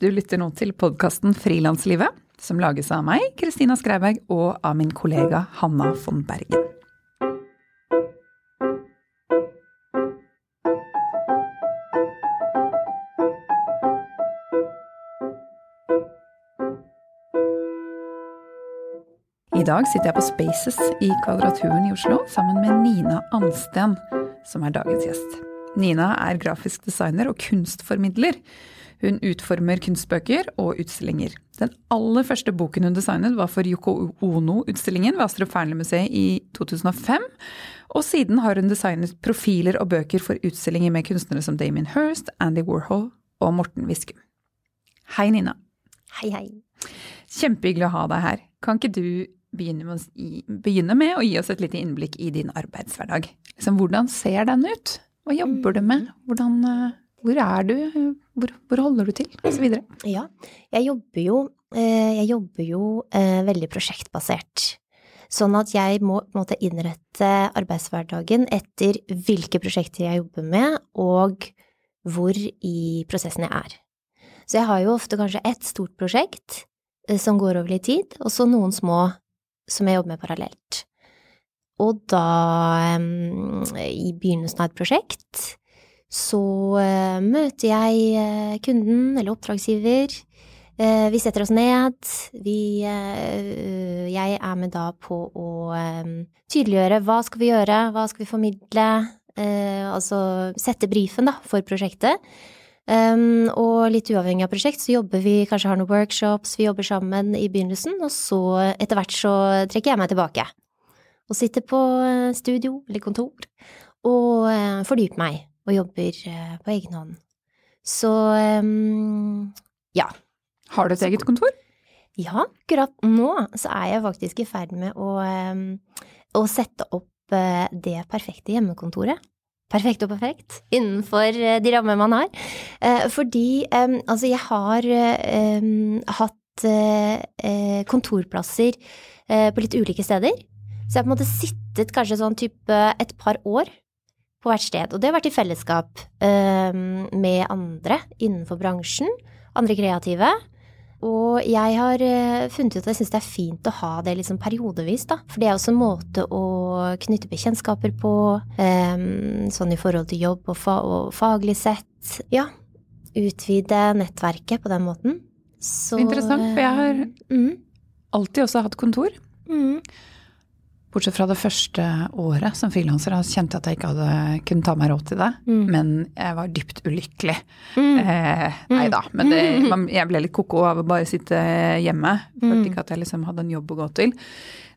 Du lytter nå til podkasten Frilanslivet, som lages av meg, Kristina Skreiberg, og av min kollega Hanna von Bergen. I dag sitter jeg på Spaces i Kvadraturen i Oslo sammen med Nina Ansten, som er dagens gjest. Nina er grafisk designer og kunstformidler. Hun utformer kunstbøker og utstillinger. Den aller første boken hun designet var for Yoko Ono-utstillingen ved Astrup Fearnley-museet i 2005. Og siden har hun designet profiler og bøker for utstillinger med kunstnere som Damien Hirst, Andy Warhol og Morten Viskum. Hei, Nina. Hei, hei. Kjempehyggelig å ha deg her. Kan ikke du begynne med, å, begynne med å gi oss et lite innblikk i din arbeidshverdag? Liksom, hvordan ser den ut? Hva jobber du med? Hvordan, eh, hvor er du? Hvor, hvor holder du til? Og så videre. Ja, jeg jobber jo, jeg jobber jo veldig prosjektbasert. Sånn at jeg må måte innrette arbeidshverdagen etter hvilke prosjekter jeg jobber med, og hvor i prosessen jeg er. Så jeg har jo ofte kanskje ett stort prosjekt som går over litt tid, og så noen små som jeg jobber med parallelt. Og da, i begynnelsen av et prosjekt, så møter jeg kunden eller oppdragsgiver. Vi setter oss ned. Vi Jeg er med da på å tydeliggjøre hva skal vi gjøre, hva skal vi formidle, altså sette brifen da for prosjektet. Og litt uavhengig av prosjekt så jobber vi, kanskje har noen workshops, vi jobber sammen i begynnelsen, og så etter hvert så trekker jeg meg tilbake. Og sitter på studio eller kontor og fordyper meg og jobber uh, på egen hånd. Så um, ja. Har du et eget kontor? Ja, akkurat nå så er jeg faktisk i ferd med å, um, å sette opp uh, det perfekte hjemmekontoret perfekt og perfekt innenfor de rammer man har. Fordi altså, jeg har hatt kontorplasser på litt ulike steder. Så jeg har på en måte sittet kanskje sånn type et par år på hvert sted. Og det har vært i fellesskap med andre innenfor bransjen, andre kreative. Og jeg har funnet ut at jeg syns det er fint å ha det liksom periodevis, da. For det er også en måte å knytte bekjentskaper på, sånn i forhold til jobb og, fa og faglig sett. Ja. Utvide nettverket på den måten. Så Interessant, for jeg har mm. alltid også hatt kontor. Mm. Bortsett fra det første året som frilanser, kjente jeg at jeg ikke hadde kunnet ta meg råd til det. Mm. Men jeg var dypt ulykkelig. Mm. Eh, nei da, men det, man, jeg ble litt ko-ko av å bare sitte hjemme. Følte ikke at jeg liksom hadde en jobb å gå til.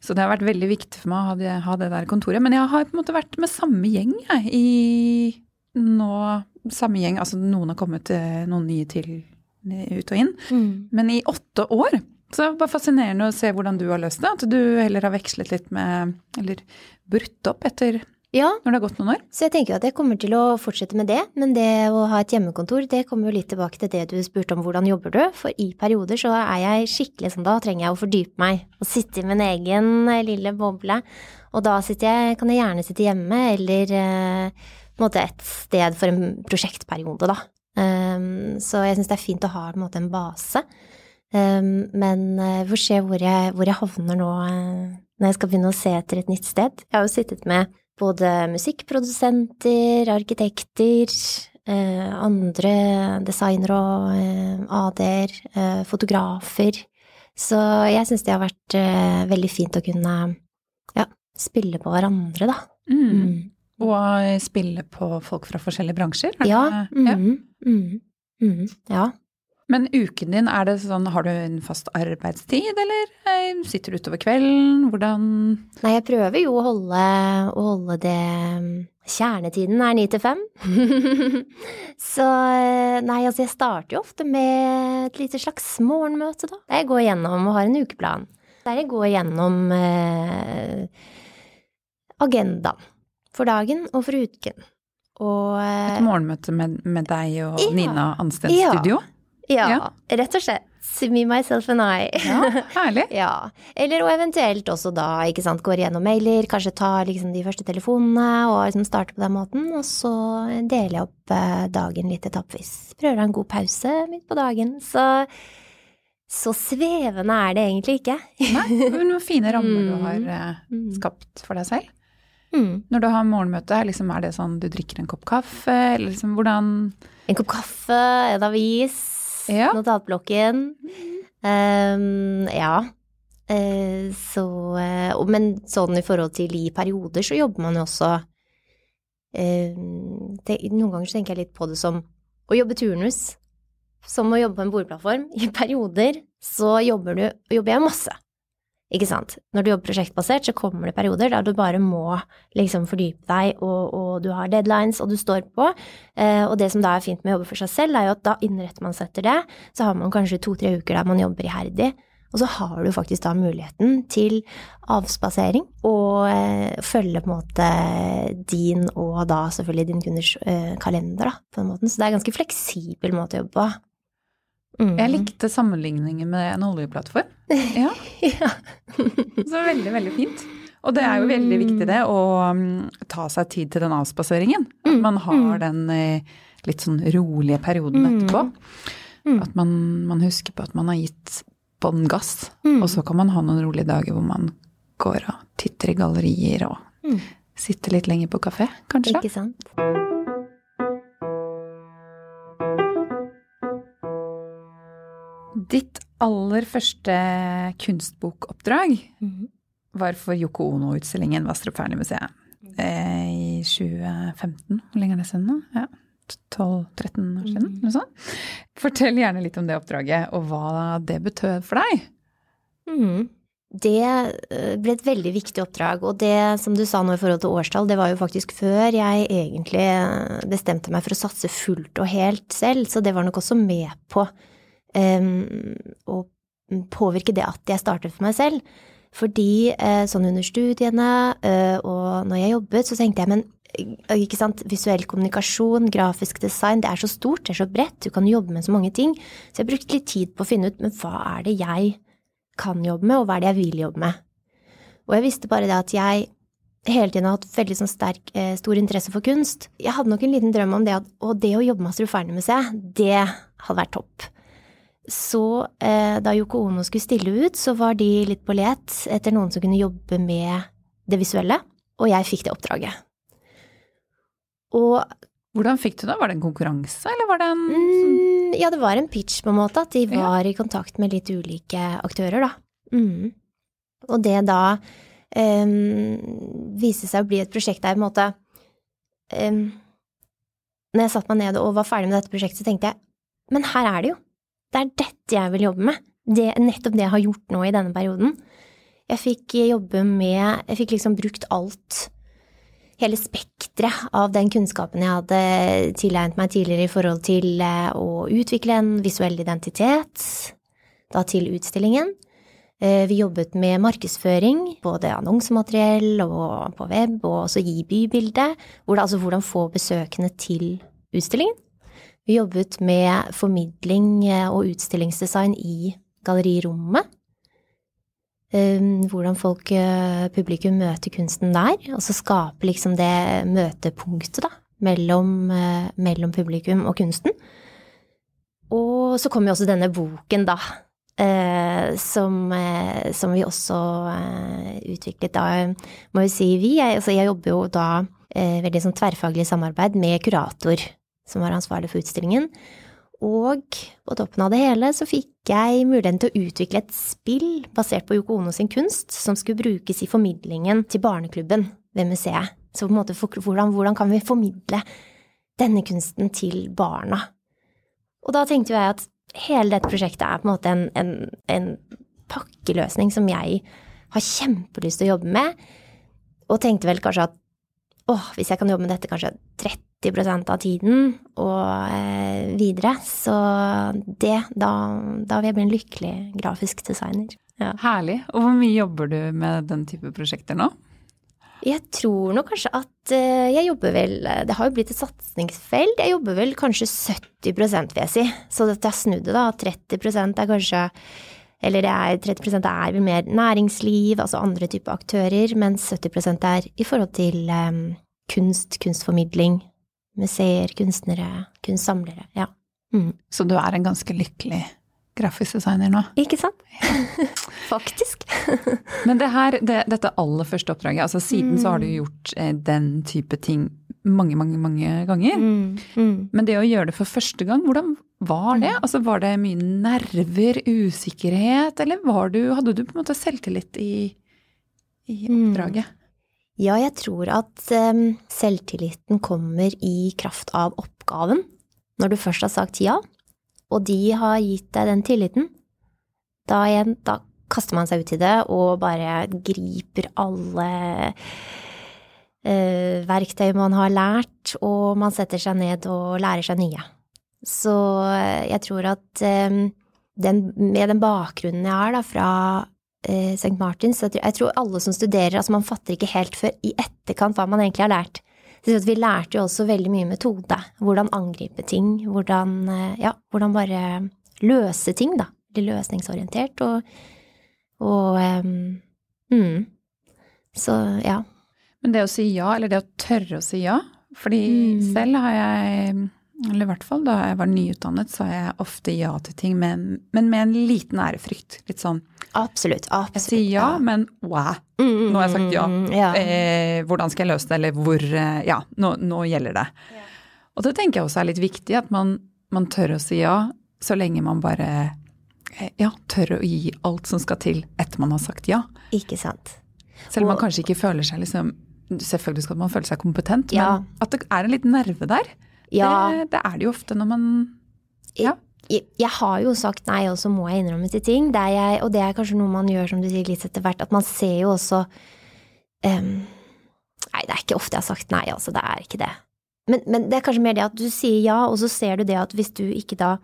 Så det har vært veldig viktig for meg å ha det, ha det der kontoret. Men jeg har på en måte vært med samme gjeng jeg, i nå Samme gjeng, altså noen har kommet noen nye til ut og inn. Mm. Men i åtte år så det bare fascinerende å se hvordan du har løst det. At du heller har vekslet litt med Eller brutt opp etter ja. når det har gått noen år. Så jeg tenker at jeg kommer til å fortsette med det. Men det å ha et hjemmekontor, det kommer jo litt tilbake til det du spurte om hvordan jobber du. For i perioder så er jeg skikkelig sånn, da trenger jeg å fordype meg og sitte i min egen eh, lille boble. Og da jeg, kan jeg gjerne sitte hjemme eller eh, på en måte et sted for en prosjektperiode, da. Um, så jeg syns det er fint å ha en, måte, en base. Um, men uh, vi får se hvor jeg, hvor jeg havner nå uh, når jeg skal begynne å se etter et nytt sted. Jeg har jo sittet med både musikkprodusenter, arkitekter, uh, andre designere og AD-er, fotografer. Så jeg syns det har vært veldig fint å kunne ja, spille på hverandre, da. Mm. Mm. Og spille på folk fra forskjellige bransjer? Ja. Mm, ja. Mm, mm, ja. Men uken din, er det sånn, har du en fast arbeidstid, eller eh, sitter du utover kvelden? Hvordan Nei, jeg prøver jo å holde, å holde det Kjernetiden er ni til fem. Så eh, nei, altså jeg starter jo ofte med et lite slags morgenmøte, da. Jeg går gjennom og har en ukeplan. Der jeg går gjennom eh, agendaen for dagen og for uken. Og, eh, et morgenmøte med, med deg og ja, Nina Anstens ja, studio? Ja, ja, rett og slett. Me, myself and I. Ja, herlig. ja. Eller og eventuelt også da, ikke sant, går igjennom mailer, kanskje tar liksom de første telefonene og liksom starter på den måten, og så deler jeg opp eh, dagen litt etappvis. Prøver å ha en god pause midt på dagen. Så så svevende er det egentlig ikke. Nei, noen fine rammer du har eh, mm. skapt for deg selv. Mm. Når du har morgenmøte, liksom, er det sånn du drikker en kopp kaffe, eller liksom hvordan En kopp kaffe, en avis, ja. notatblokken. Um, ja. Uh, så uh, Men sånn i forhold til i perioder, så jobber man jo også uh, det, Noen ganger så tenker jeg litt på det som å jobbe turnus. Som å jobbe på en bordplattform. I perioder så jobber, du, jobber jeg masse. Ikke sant. Når du jobber prosjektbasert, så kommer det perioder der du bare må liksom fordype deg, og, og du har deadlines, og du står på. Eh, og det som da er fint med å jobbe for seg selv, er jo at da innretter man seg etter det. Så har man kanskje to-tre uker der man jobber iherdig. Og så har du faktisk da muligheten til avspasering og eh, følge på en måte din og da selvfølgelig din kunders eh, kalender, da, på den måten. Så det er en ganske fleksibel måte å jobbe på. Mm. Jeg likte sammenligningen med en oljeplattform. Ja. ja. Så veldig, veldig fint. Og det er jo veldig viktig det, å um, ta seg tid til den avspaseringen. At mm. man har mm. den eh, litt sånn rolige perioden mm. etterpå. At man, man, husker på at man har gitt bånn gass. Og så kan man ha noen rolige dager hvor man går og titter i gallerier og sitter litt lenger på kafé, kanskje. Ikke sant. Ditt aller første kunstbokoppdrag mm. var for Yoko Ono-utstillingen Vastrup Fearnley-museet eh, i 2015. Hvor lenge er det siden nå? Ja, 12-13 år siden? Mm. Noe sånt. Fortell gjerne litt om det oppdraget, og hva det betød for deg. Mm. Det eh, ble et veldig viktig oppdrag, og det som du sa nå i forhold til årstall, det var jo faktisk før jeg egentlig bestemte meg for å satse fullt og helt selv, så det var nok også med på og påvirke det at jeg startet for meg selv. Fordi eh, sånn under studiene eh, og når jeg jobbet, så tenkte jeg men eh, ikke sant, visuell kommunikasjon, grafisk design, det er så stort, det er så bredt, du kan jobbe med så mange ting. Så jeg brukte litt tid på å finne ut men hva er det jeg kan jobbe med, og hva er det jeg vil jobbe med. Og jeg visste bare det at jeg hele tiden har hatt veldig sånn sterk, stor interesse for kunst. Jeg hadde nok en liten drøm om det at og det å jobbe med Astrufernemuseet, det hadde vært topp. Så eh, da Yoko Ono skulle stille ut, så var de litt på let etter noen som kunne jobbe med det visuelle, og jeg fikk det oppdraget. Og Hvordan fikk du det? Var det en konkurranse, eller var det en mm, Ja, det var en pitch, på en måte, at de var ja. i kontakt med litt ulike aktører, da. Mm. Og det da um, viste seg å bli et prosjekt der på en måte um, Når jeg satte meg ned og var ferdig med dette prosjektet, så tenkte jeg men her er det jo. Det er dette jeg vil jobbe med. Det nettopp det jeg har gjort nå i denne perioden. Jeg fikk jobbe med Jeg fikk liksom brukt alt. Hele spekteret av den kunnskapen jeg hadde tilegnet meg tidligere i forhold til eh, å utvikle en visuell identitet, da til utstillingen. Eh, vi jobbet med markedsføring, både annonsemateriell og på web, og også gi bybilde. Altså hvordan få besøkende til utstillingen. Vi jobbet med formidling eh, og utstillingsdesign i gallerirommet. Ehm, hvordan folk, eh, publikum, møter kunsten der. Og så skape liksom det møtepunktet, da, mellom, eh, mellom publikum og kunsten. Og så kom jo også denne boken, da. som, som vi også utviklet da, må jo si vi. Altså jeg jobber jo da veldig sånn tverrfaglig samarbeid med kurator som var ansvarlig for utstillingen. Og på toppen av det hele så fikk jeg muligheten til å utvikle et spill basert på Yoko Ono sin kunst, som skulle brukes i formidlingen til barneklubben ved museet. Så på en måte, hvordan, hvordan kan vi formidle denne kunsten til barna? Og da tenkte jeg at hele dette prosjektet er på en måte en, en, en pakkeløsning som jeg har kjempelyst til å jobbe med, og tenkte vel kanskje at åh, hvis jeg kan jobbe med dette kanskje 30% av tiden og eh, videre, så det da, da, vil jeg bli en lykkelig grafisk designer. Ja. Herlig. Og hvor mye jobber du med den type prosjekter nå? Jeg tror nok kanskje at uh, jeg jobber vel Det har jo blitt et satsingsfelt. Jeg jobber vel kanskje 70 vil jeg si. Så dette er snudd det, da. 30% er kanskje Eller det er 30% er mer næringsliv, altså andre typer aktører, mens 70% er i forhold til um, kunst, kunstformidling, museer, kunstnere, kunstsamlere. Ja. Mm. Så du er en ganske lykkelig grafisk designer nå? Ikke sant? Faktisk. Men det her, det, dette aller første oppdraget, altså siden mm. så har du mm. gjort eh, den type ting mange, mange, mange ganger. Mm. Mm. Men det å gjøre det for første gang, hvordan var det? Mm. Altså Var det mye nerver, usikkerhet, eller var du, hadde du på en måte selvtillit i, i mm. oppdraget? Ja, jeg tror at um, selvtilliten kommer i kraft av oppgaven. Når du først har sagt ja, og de har gitt deg den tilliten, da, igjen, da kaster man seg ut i det og bare griper alle uh, verktøy man har lært, og man setter seg ned og lærer seg nye. Så uh, jeg tror at um, den, med den bakgrunnen jeg har da, fra uh, St. Martins, jeg tror, jeg tror alle som studerer, altså man fatter ikke helt før i etterkant hva man egentlig har lært. Så vi lærte jo også veldig mye metode. Hvordan angripe ting. Hvordan, eh, ja, hvordan bare løse ting, da. Bli løsningsorientert og, og um, mm. Så ja. Men det å si ja, eller det å tørre å si ja Fordi mm. selv har jeg eller i hvert fall da jeg var nyutdannet, sa jeg ofte ja til ting, men, men med en liten ærefrykt. Litt sånn Absolutt. absolutt. Jeg sier ja, ja. men wow, mm, mm, nå har jeg sagt ja. Mm, ja. Eh, hvordan skal jeg løse det, eller hvor eh, Ja, nå, nå gjelder det. Ja. Og det tenker jeg også er litt viktig, at man, man tør å si ja, så lenge man bare eh, ja, tør å gi alt som skal til etter man har sagt ja. Ikke sant. Selv om man kanskje ikke føler seg liksom Selvfølgelig skal man føle seg kompetent, men at det er en liten nerve der. Ja. Det, det, er det jo ofte når man Ja. Jeg, jeg, har jo sagt nei, og så må jeg innrømme til ting. Det jeg, og det er kanskje noe man gjør, som du sier, litt etter hvert. At man ser jo også um, Nei, det er ikke ofte jeg har sagt nei, altså. Det er ikke det. Men, men, det er kanskje mer det at du sier ja, og så ser du det at hvis du ikke da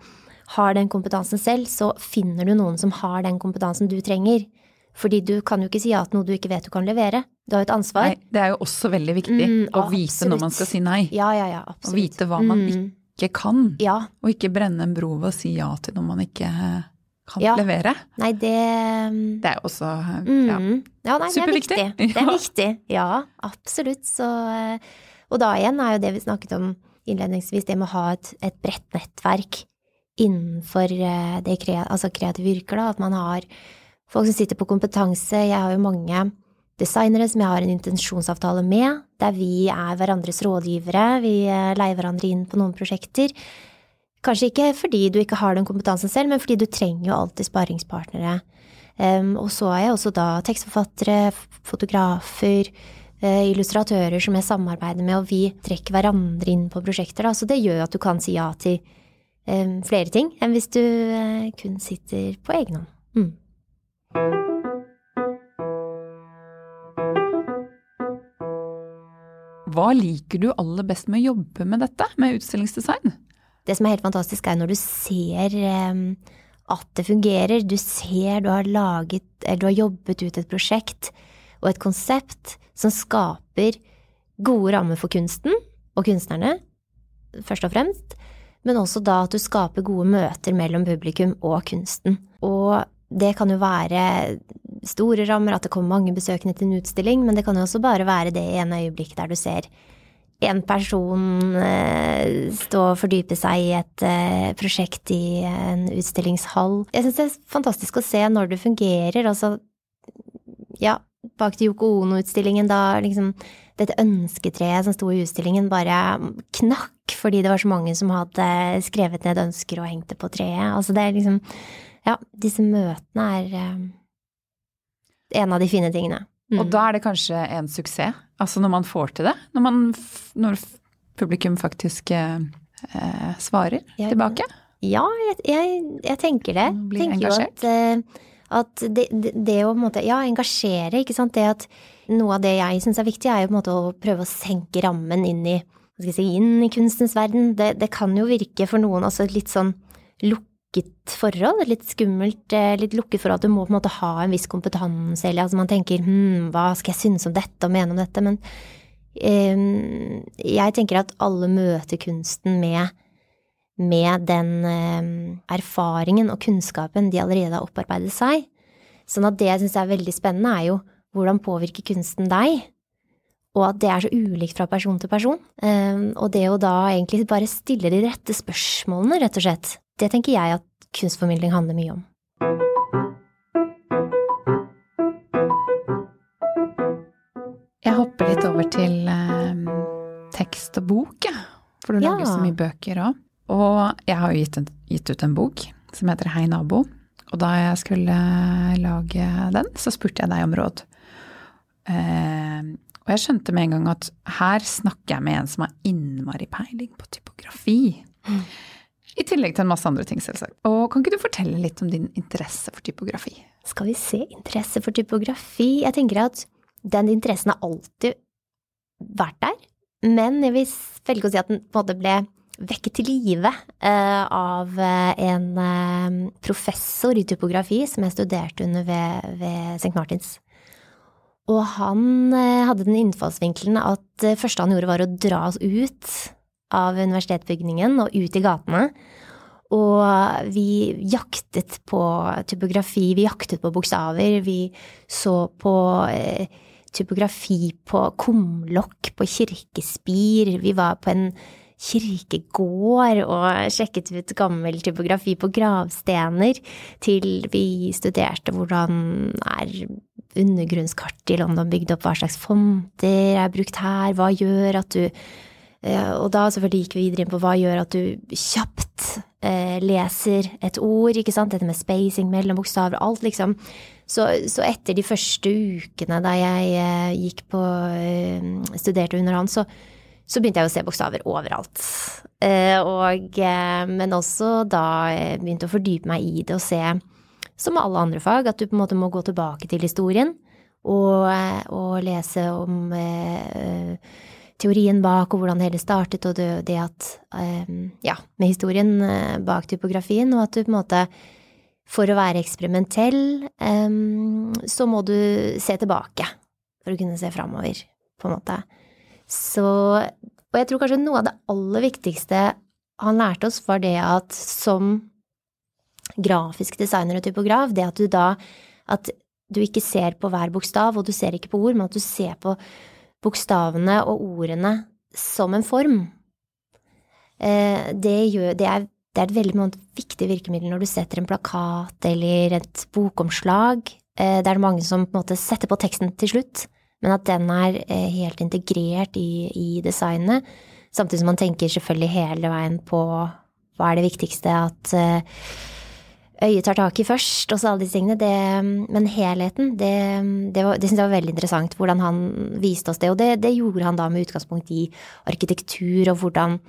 har den kompetansen selv, så finner du noen som har den kompetansen du trenger. Fordi du kan jo ikke si ja til noe du ikke vet du kan levere. Du har jo et ansvar. Nei, det er jo også veldig viktig mm, å vite når man skal si nei. Ja, ja, ja, absolutt. Å vite hva man mm. ikke kan. Ja. Og ikke brenne en bro ved å si ja til noe man ikke kan ja. levere. Nei, det Det er jo også ja, mm. ja nei, superviktig. Det er viktig. Det er viktig. Ja, absolutt. Så Og da igjen er jo det vi snakket om innledningsvis, det med å ha et, et bredt nettverk innenfor eh, det altså kreative yrker, da. At man har folk som sitter på kompetanse. Jeg har jo mange designere som jeg har en intensjonsavtale med, der vi er hverandres rådgivere, vi eh, leier hverandre inn på noen prosjekter. Kanskje ikke fordi du ikke har den kompetansen selv, men fordi du trenger jo alltid sparringspartnere. Um, og så er jeg også da tekstforfattere, fotografer, uh, illustratører som jeg samarbeider med, og vi trekker hverandre inn på prosjekter, da. Så det gjør at du kan si ja til um, flere ting enn hvis du uh, kun sitter på egen hånd. Mm. Hva liker du aller best med å jobbe med dette, med utstillingsdesign? Det som er helt fantastisk, er når du ser um, at det fungerer. Du ser du har laget, eller du har jobbet ut et prosjekt og et konsept som skaper gode rammer for kunsten og kunstnerne, først og fremst, men også da at du skaper gode møter mellom publikum og kunsten. Og det kan jo være store rammer, at det kommer mange besøkende til en utstilling, men det kan jo også bare være det ene øyeblikket der du ser en person eh, stå og fordype seg i et eh, prosjekt i en utstillingshall. Jeg syns det er fantastisk å se når det fungerer. Altså, ja, bak til Yoko Ono-utstillingen, da liksom dette ønsketreet som sto i utstillingen, bare knakk fordi det var så mange som hadde skrevet ned ønsker og hengt det på treet. Altså, det er liksom ja, disse møtene er eh, en av de fine tingene. Mm. Og da er det kanskje en suksess, altså når man får til det? Når, man, når publikum faktisk eh, eh svarer jeg, tilbake? Ja, jeg, jeg, jeg tenker det. Blir tenker engasjert? At, eh, at det, det, det, å måte, ja, engasjere, ikke sant. Det at noe av det jeg syns er viktig, er måte å prøve å senke rammen inn i, si, inn i kunstens verden. Det, det, kan jo virke for noen altså litt sånn lukket lukket forhold, et litt skummelt, eh, litt lukket forhold. Du må på en måte ha en viss kompetanse, eller altså man tenker hm, hva skal jeg synes om dette og mene om dette, men um, jeg tenker at alle møter kunsten med, med den um, erfaringen og kunnskapen de allerede har opparbeidet seg. Sånn at det jeg syns er veldig spennende, er jo hvordan påvirker kunsten deg? Og at det er så ulikt fra person til person. Um, og det å da egentlig bare stille de rette spørsmålene, rett og slett, det tenker jeg at kunstformidling handler mye om. Jeg hopper litt over til eh, tekst og bok, jeg. For du ja. lager så mye bøker òg. Og jeg har jo gitt, gitt ut en bok som heter Hei, nabo. Og da jeg skulle lage den, så spurte jeg deg om råd. Eh, og jeg skjønte med en gang at her snakker jeg med en som har innmari peiling på typografi. Mm. I tillegg til en masse andre ting, selvsagt. Og kan ikke du fortelle litt om din interesse for typografi? Skal vi se, interesse for typografi Jeg tenker at den interessen har alltid vært der. Men jeg vil velge å si at den på en måte ble vekket til live uh, av uh, en uh, professor i typografi som jeg studerte under ved, ved St. Martins. Og han hadde den innfallsvinkelen at det første han gjorde, var å dra oss ut av universitetsbygningen og ut i gatene. Og vi jaktet på typografi, vi jaktet på bokstaver, vi så på typografi på kumlokk, på kirkespir, vi var på en kirkegård og sjekket ut gammel typografi på gravstener, til vi studerte hvordan er undergrunnskart i London bygd opp, hva slags fonter er brukt her, hva gjør at du eh, Og da selvfølgelig gikk vi videre inn på hva gjør at du kjapt eh, leser et ord, ikke sant, dette med spacing mellom bokstaver, alt liksom. Så, så, etter de første ukene da jeg eh, gikk på eh, studerte under han, så så begynte jeg å se bokstaver overalt. Eh, og, eh, men også da begynte å fordype meg i det og se, som alle andre fag, at du på en måte må gå tilbake til historien og, eh, og lese om eh, teorien bak og hvordan det hele startet, og det, det at eh, Ja, med historien bak typografien, og at du på en måte for å være eksperimentell, så må du se tilbake for å kunne se framover, på en måte. Så Og jeg tror kanskje noe av det aller viktigste han lærte oss, var det at som grafisk designer og typograf, det at du da At du ikke ser på hver bokstav, og du ser ikke på ord, men at du ser på bokstavene og ordene som en form. Eh, det, gjør, det, er, det er, et veldig viktig virkemiddel når du setter en plakat eller et bokomslag. Eh, det er mange som på måte setter på teksten til slutt men at den er eh, helt integrert i, i designet. Samtidig som man tenker selvfølgelig hele veien på hva er det viktigste at øyet tar tak i først, og så alle disse tingene. Det, men helheten, det, det, var, det syns jeg var veldig interessant, hvordan han viste oss det. Og det, det, gjorde han da med utgangspunkt i arkitektur, og hvordan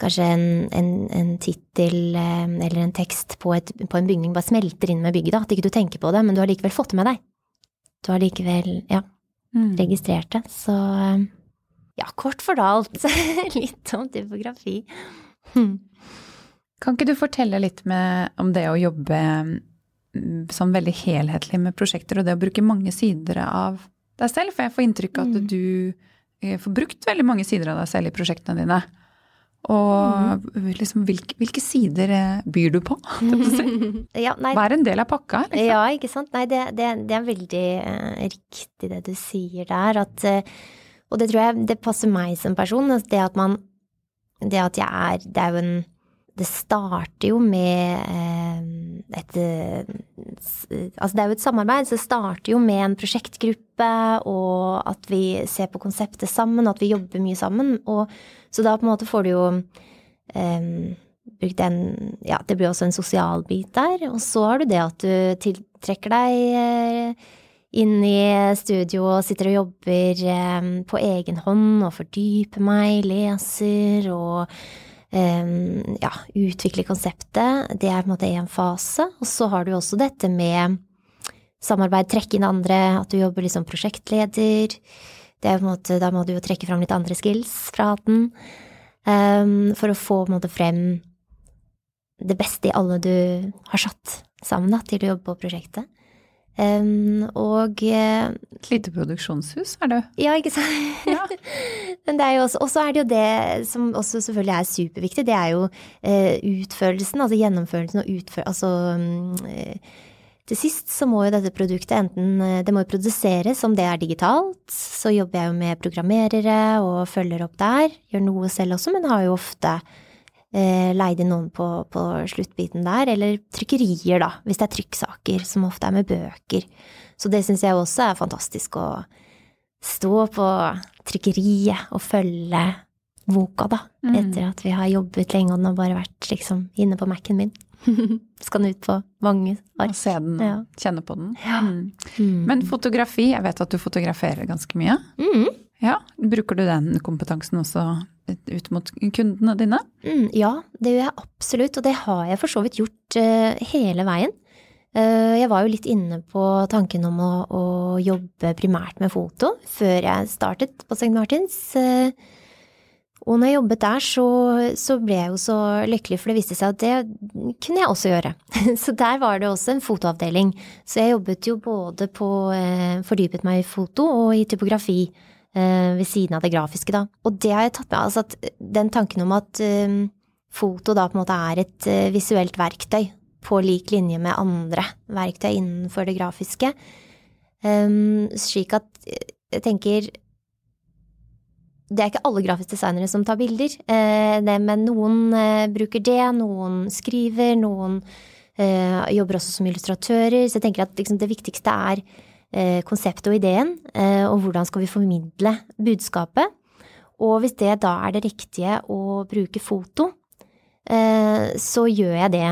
kanskje en, en, en tittel eh, eller en tekst på, et, på, en bygning bare smelter inn med bygget. da, At ikke du tenker på det, men du har likevel fått det med deg. Du har likevel, ja mm. det. Så ja, kort fortalt litt om typografi. Hmm. Kan ikke du fortelle litt med, om det å jobbe mm, sånn veldig helhetlig med prosjekter, og det å bruke mange sider av deg selv? For jeg får inntrykk av at mm. du eh, får brukt veldig mange sider av deg selv i prosjektene dine. Og mm. liksom, hvilke, hvilke, sider eh, byr du på? ja, Hva er en del av pakka? Liksom? Ja, ikke sant. Nei, det, det, det er veldig uh, riktig det du sier der. At, uh, og det tror jeg det passer meg som person. Det at man Det at jeg er Det er jo en det starter jo med eh, et Altså det er jo et samarbeid, så det starter jo med en prosjektgruppe, og at vi ser på konseptet sammen, og at vi jobber mye sammen. Og, så da på en måte får du jo um, brukt en Ja, det blir også en sosial bit der. Og så har du det at du tiltrekker deg eh, inn i studio og sitter og jobber um, på egen hånd og fordyper meg, leser og ja, utvikle konseptet. Det er på en måte én fase. Og så har du også dette med samarbeid, trekke inn andre, at du jobber liksom prosjektleder. Det er på en måte, da må du jo trekke fram litt andre skills fra hatten. Um, for å få på en måte frem det beste i alle du har satt sammen da, til å jobbe på prosjektet. Um, og uh, Et lite produksjonshus er det? Ja, ikke sant. Ja. Men det er jo også, også er det jo det som også selvfølgelig er superviktig, det er jo uh, utførelsen, altså gjennomførelsen og utfør... Altså um, til sist så må jo dette produktet enten Det må jo produseres, om det er digitalt. Så jobber jeg jo med programmerere og følger opp der. Gjør noe selv også, men har jo ofte eh, leid inn noen på, på, sluttbiten der, eller trykkerier, da, hvis det er trykksaker, som ofte er med bøker. Så det syns jeg også er fantastisk å stå på trykkeriet og følge boka, da, mm. etter at vi har jobbet lenge og den har bare vært liksom inne på Mac-en min. Skal den ut på mange ark. Og se den, ja. kjenne på den. Ja. Mm. Mm. Men fotografi, jeg vet at du fotograferer ganske mye. Mm. Ja, Bruker du den kompetansen også ut mot kundene dine? Mm, ja, det gjør jeg absolutt, og det har jeg for så vidt gjort uh, hele veien. Uh, jeg var jo litt inne på tanken om å, å, jobbe primært med foto før jeg startet på St. Martins. Uh, og når jeg jobbet der, så, så, ble jeg jo så lykkelig, for det viste seg at det kunne jeg også gjøre. Så der var det også en fotoavdeling. Så jeg jobbet jo både på Fordypet meg i foto og i typografi ved siden av det grafiske, da. Og det har jeg tatt med, altså at den tanken om at um, foto da på en måte er et visuelt verktøy på lik linje med andre verktøy innenfor det grafiske, slik at jeg tenker det er ikke alle grafiske designere som tar bilder, det, men noen bruker det, noen skriver, noen jobber også som illustratører, så jeg tenker at liksom, det viktigste er Eh, konseptet og ideen, eh, og hvordan skal vi formidle budskapet. Og hvis det da er det riktige å bruke foto, eh, så gjør jeg det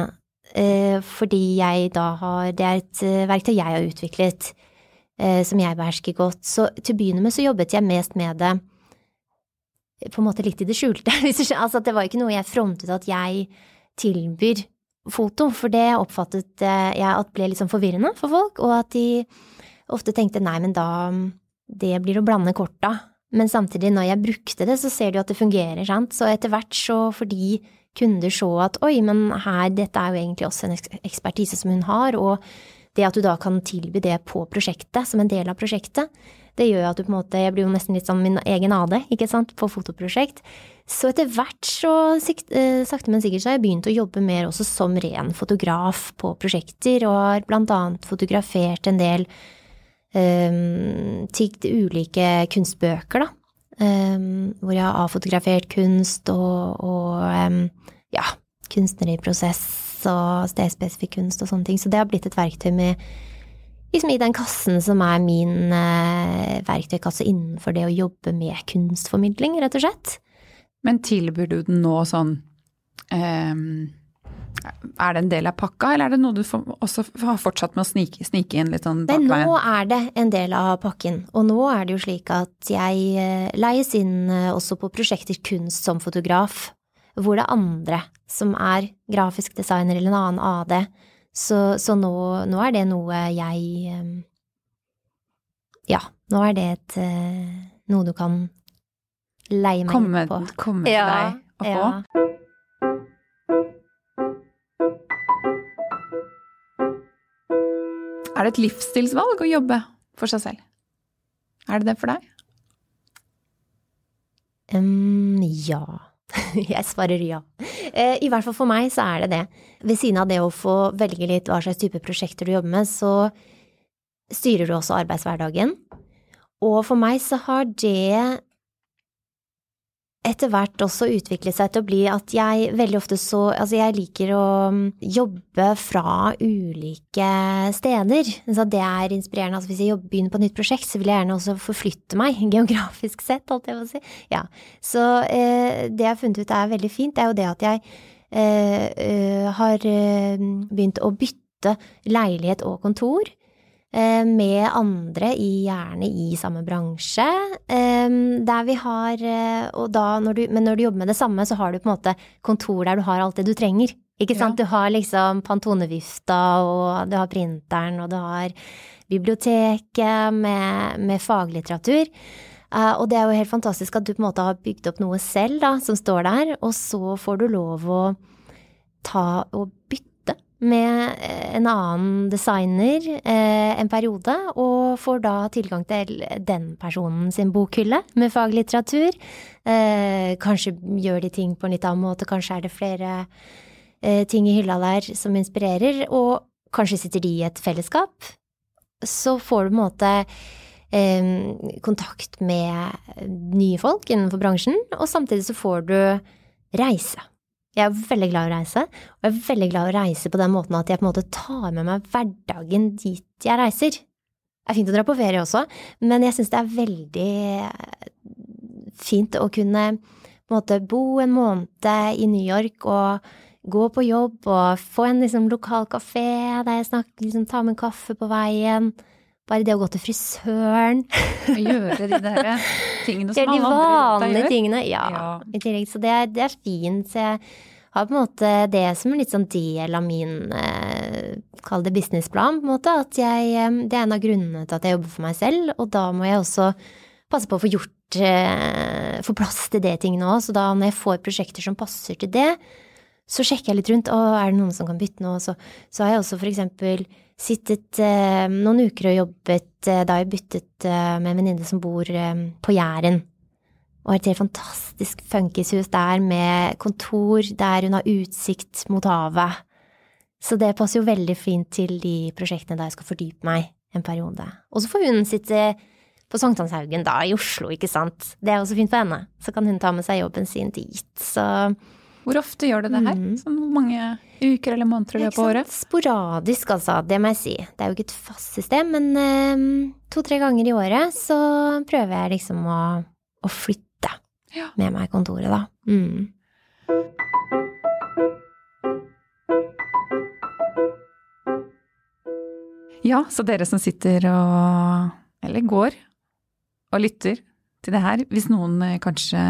fordi jeg da har Det er et verktøy jeg har utviklet som jeg behersker godt. Så til å begynne med så jobbet jeg mest med det på en måte litt i det skjulte. altså det var ikke noe jeg frontet at jeg tilbyr foto, for det oppfattet jeg at ble litt sånn forvirrende for folk, og at de ofte tenkte nei, men da det blir å blande korta. Men samtidig, når jeg brukte det, så ser du at det fungerer, sant. Så etter hvert så fordi kunder så at oi, men her, dette er jo egentlig også en ekspertise som hun har, og det at du da kan tilby det på prosjektet, som en del av prosjektet, det gjør at du på en måte, jeg blir jo nesten litt som min egen AD, ikke sant, på fotoprosjekt. Så etter hvert så eh, sakte, men sikkert så har jeg begynt å jobbe mer også som ren fotograf på prosjekter, og har blant annet fotografert en del um, til ulike kunstbøker, da. Um, hvor jeg har avfotografert kunst og, og um, ja, kunstnere i prosess og stedspesifikk kunst og sånne ting. Så det har blitt et verktøy med liksom i den kassen som er min uh, verktøykasse innenfor det å jobbe med kunstformidling, rett og slett. Men tilbyr du den nå sånn um er det en del av pakka, eller er det noe du også har fortsatt med å snike, snike inn litt sånn bakveien? Nå er det en del av pakken, og nå er det jo slik at jeg eh, leies inn eh, også på prosjekter kunst som fotograf, hvor det er andre som er grafisk designer eller en annen AD. Så, så nå, nå, er det noe jeg eh, Ja, nå er det et, noe du kan leie meg komme, inn på. Komme til ja, deg og få? Ja. Er det et livsstilsvalg å jobbe for seg selv? Er det det for deg? Um, ja. Jeg svarer ja. Eh, I hvert fall for meg så er det det. Ved siden av det å få velge litt hva slags type prosjekter du jobber med, så styrer du også arbeidshverdagen. Og for meg så har det etter hvert også utvikle seg til å bli at jeg veldig ofte så Altså, jeg liker å um, jobbe fra ulike steder. Så det er inspirerende. Altså, hvis jeg begynner på et nytt prosjekt, så vil jeg gjerne også forflytte meg, geografisk sett, holdt jeg på å si. Ja. Så eh, det jeg har funnet ut er veldig fint, det er jo det at jeg eh, eh har eh, begynt å bytte leilighet og kontor. Eh, med andre, i, gjerne i samme bransje. Eh, der vi har eh, Og da, når du, men når du jobber med det samme, så har du på en måte kontor der du har alt det du trenger. Ikke sant? Ja. Du har liksom Pantone-vifta, og du har printeren, og du har biblioteket med, med faglitteratur. Uh, og det er jo helt fantastisk at du på en måte har bygd opp noe selv da, som står der, og så får du lov å ta og bytte med en annen designer eh, en periode, og får da tilgang til den personen sin bokhylle med faglitteratur. Eh, kanskje gjør de ting på en litt annen måte, kanskje er det flere eh, ting i hylla der som inspirerer, og kanskje sitter de i et fellesskap. Så får du på en måte eh, kontakt med nye folk innenfor bransjen, og samtidig så får du reise. Jeg er veldig glad i å reise, og jeg er veldig glad i å reise på den måten at jeg på en måte tar med meg hverdagen dit jeg reiser. Det er fint å dra på ferie også, men jeg syns det er veldig fint å kunne på en måte bo en måned i New York og gå på jobb og få en liksom lokal kafé der jeg snakker, liksom tar med en kaffe på veien. Bare det å gå til frisøren. Gjøre de der tingene som alle andre gjør. De vanlige tingene, ja. ja. I tillegg, så det er, det er, fint. Så jeg har på en måte det som en litt sånn del av min, eh, kall det businessplan, på en måte. At jeg, eh, det er en av grunnene til at jeg jobber for meg selv, og da må jeg også passe på å få gjort, eh, få plass til det tingene òg. Så da når jeg får prosjekter som passer til det, så sjekker jeg litt rundt. Å, er det noen som kan bytte noe? Så, så har jeg også for eksempel sittet eh, noen uker og jobbet eh, da jeg byttet eh, med en venninne som bor eh, på Jæren. Og har et helt fantastisk funkishus der med kontor der hun har utsikt mot havet. Så det passer jo veldig fint til de prosjektene der jeg skal fordype meg en periode. Og så får hun sitte på Sankthanshaugen da, i Oslo, ikke sant. Det er også fint for henne. Så kan hun ta med seg jobben sin dit. Så hvor ofte gjør du det her? Mm. Sånn mange uker eller måneder i løpet av året? Sporadisk, altså. Det må jeg si. Det er jo ikke et fast system, men um, to-tre ganger i året så prøver jeg liksom å, å flytte ja. med meg kontoret, da. Mm. Ja, så dere som sitter og eller går og lytter til det her, hvis noen eh, kanskje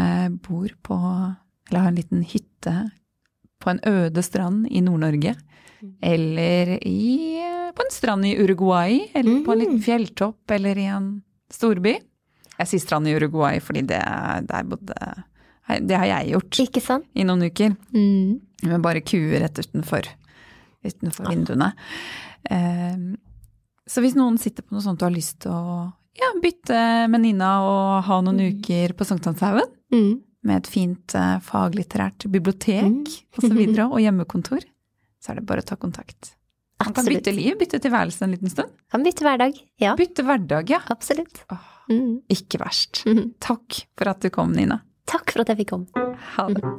bor på eller ha en liten hytte på en øde strand i Nord-Norge. Mm. Eller i, på en strand i Uruguay, eller på en liten mm. fjelltopp, eller i en storby. Jeg sier strand i Uruguay fordi det, der bodde Det har jeg gjort. Ikke sant? I noen uker. Mm. Med bare kuer rett utenfor, utenfor vinduene. Um, så hvis noen sitter på noe sånt og har lyst til å ja, bytte med Nina og ha noen mm. uker på Sankthanshaugen, mm med et fint uh, faglitterært bibliotek mm. osv. Og, så og hjemmekontor, så er det bare å ta kontakt. Man kan bytte liv, bytte tilværelse en liten stund. Kan bytte hverdag, ja. Bytte hverdag, ja. Absolutt. Åh, mm. Ikke verst. Mm. Takk for at du kom, Nina. Takk for at jeg fikk komme. Ha det.